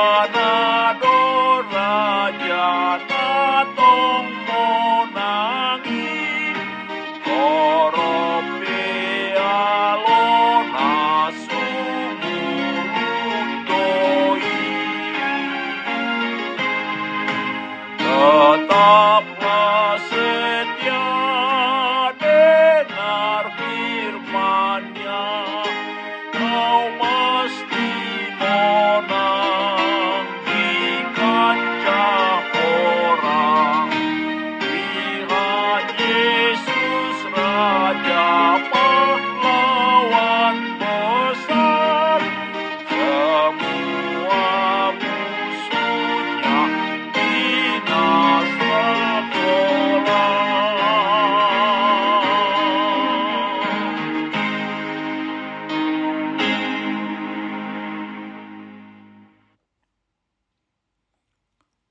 the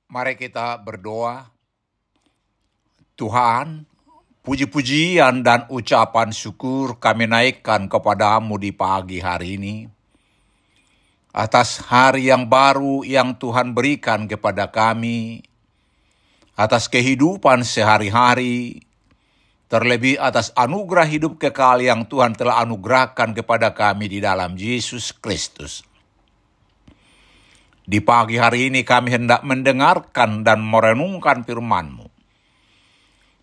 Mari kita berdoa. Tuhan, puji-pujian dan ucapan syukur kami naikkan kepadamu di pagi hari ini. Atas hari yang baru yang Tuhan berikan kepada kami. Atas kehidupan sehari-hari. Terlebih atas anugerah hidup kekal yang Tuhan telah anugerahkan kepada kami di dalam Yesus Kristus. Di pagi hari ini kami hendak mendengarkan dan merenungkan firman-Mu.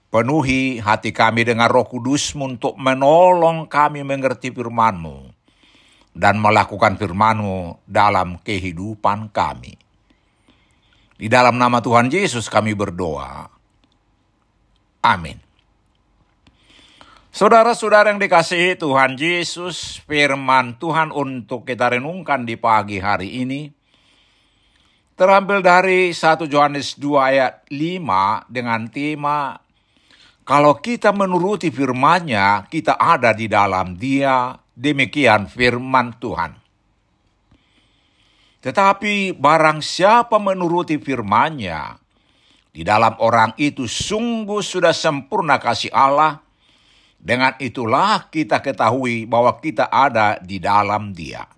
Penuhi hati kami dengan roh kudus-Mu untuk menolong kami mengerti firman-Mu dan melakukan firman-Mu dalam kehidupan kami. Di dalam nama Tuhan Yesus kami berdoa. Amin. Saudara-saudara yang dikasihi Tuhan Yesus, firman Tuhan untuk kita renungkan di pagi hari ini terambil dari 1 Yohanes 2 ayat 5 dengan tema kalau kita menuruti firman-Nya, kita ada di dalam Dia, demikian firman Tuhan. Tetapi barang siapa menuruti firman-Nya, di dalam orang itu sungguh sudah sempurna kasih Allah, dengan itulah kita ketahui bahwa kita ada di dalam Dia.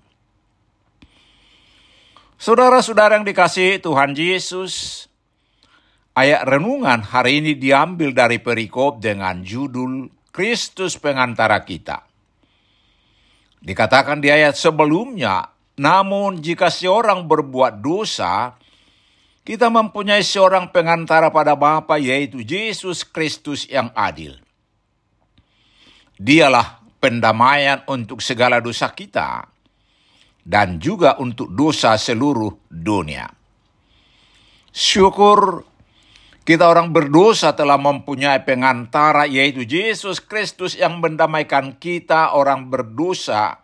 Saudara-saudara yang dikasihi Tuhan Yesus, ayat renungan hari ini diambil dari perikop dengan judul Kristus pengantara kita. Dikatakan di ayat sebelumnya, namun jika seorang berbuat dosa, kita mempunyai seorang pengantara pada Bapa yaitu Yesus Kristus yang adil. Dialah pendamaian untuk segala dosa kita dan juga untuk dosa seluruh dunia. Syukur kita orang berdosa telah mempunyai pengantara yaitu Yesus Kristus yang mendamaikan kita orang berdosa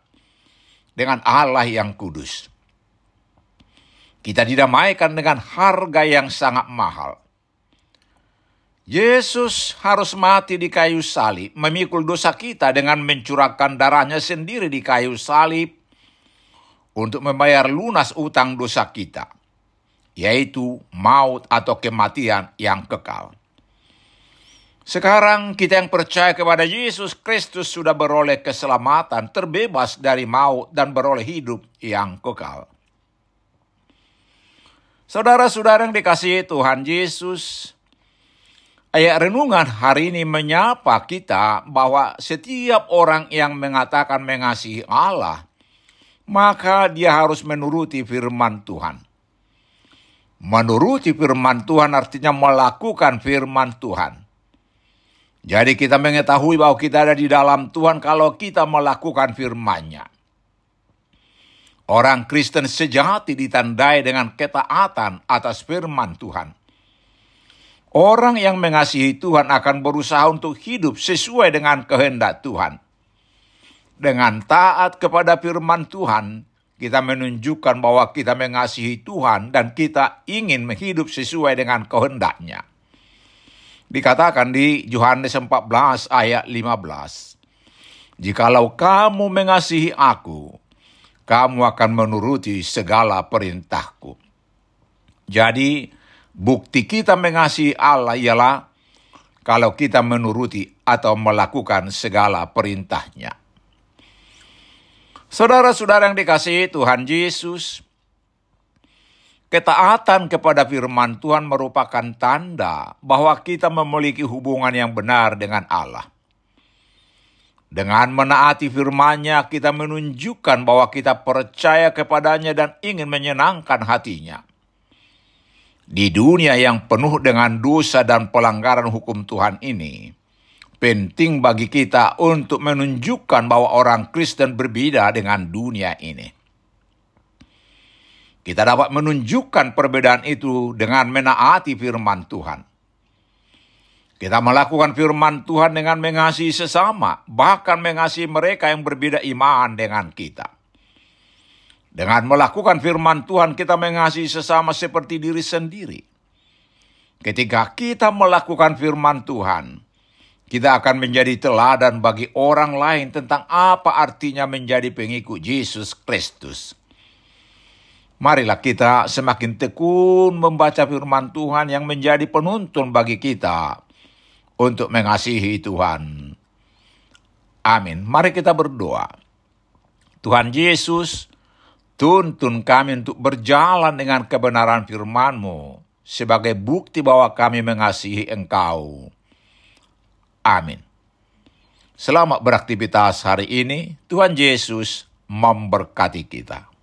dengan Allah yang kudus. Kita didamaikan dengan harga yang sangat mahal. Yesus harus mati di kayu salib, memikul dosa kita dengan mencurahkan darahnya sendiri di kayu salib untuk membayar lunas utang dosa kita, yaitu maut atau kematian yang kekal. Sekarang kita yang percaya kepada Yesus Kristus sudah beroleh keselamatan, terbebas dari maut dan beroleh hidup yang kekal. Saudara-saudara yang dikasihi Tuhan Yesus, Ayat renungan hari ini menyapa kita bahwa setiap orang yang mengatakan mengasihi Allah, maka dia harus menuruti firman Tuhan. Menuruti firman Tuhan artinya melakukan firman Tuhan. Jadi kita mengetahui bahwa kita ada di dalam Tuhan kalau kita melakukan firman-Nya. Orang Kristen sejati ditandai dengan ketaatan atas firman Tuhan. Orang yang mengasihi Tuhan akan berusaha untuk hidup sesuai dengan kehendak Tuhan. Dengan taat kepada firman Tuhan, kita menunjukkan bahwa kita mengasihi Tuhan dan kita ingin hidup sesuai dengan kehendaknya. Dikatakan di Yohanes 14 ayat 15. Jikalau kamu mengasihi aku, kamu akan menuruti segala perintahku. Jadi, bukti kita mengasihi Allah ialah kalau kita menuruti atau melakukan segala perintahnya. Saudara-saudara yang dikasihi Tuhan Yesus, Ketaatan kepada firman Tuhan merupakan tanda bahwa kita memiliki hubungan yang benar dengan Allah. Dengan menaati firman-Nya, kita menunjukkan bahwa kita percaya kepadanya dan ingin menyenangkan hatinya. Di dunia yang penuh dengan dosa dan pelanggaran hukum Tuhan ini, penting bagi kita untuk menunjukkan bahwa orang Kristen berbeda dengan dunia ini. Kita dapat menunjukkan perbedaan itu dengan menaati firman Tuhan. Kita melakukan firman Tuhan dengan mengasihi sesama, bahkan mengasihi mereka yang berbeda iman dengan kita. Dengan melakukan firman Tuhan, kita mengasihi sesama seperti diri sendiri. Ketika kita melakukan firman Tuhan, kita akan menjadi teladan bagi orang lain tentang apa artinya menjadi pengikut Yesus Kristus. Marilah kita semakin tekun membaca firman Tuhan yang menjadi penuntun bagi kita untuk mengasihi Tuhan. Amin. Mari kita berdoa. Tuhan Yesus, tuntun kami untuk berjalan dengan kebenaran firman-Mu sebagai bukti bahwa kami mengasihi Engkau. Amin. Selamat beraktivitas hari ini. Tuhan Yesus memberkati kita.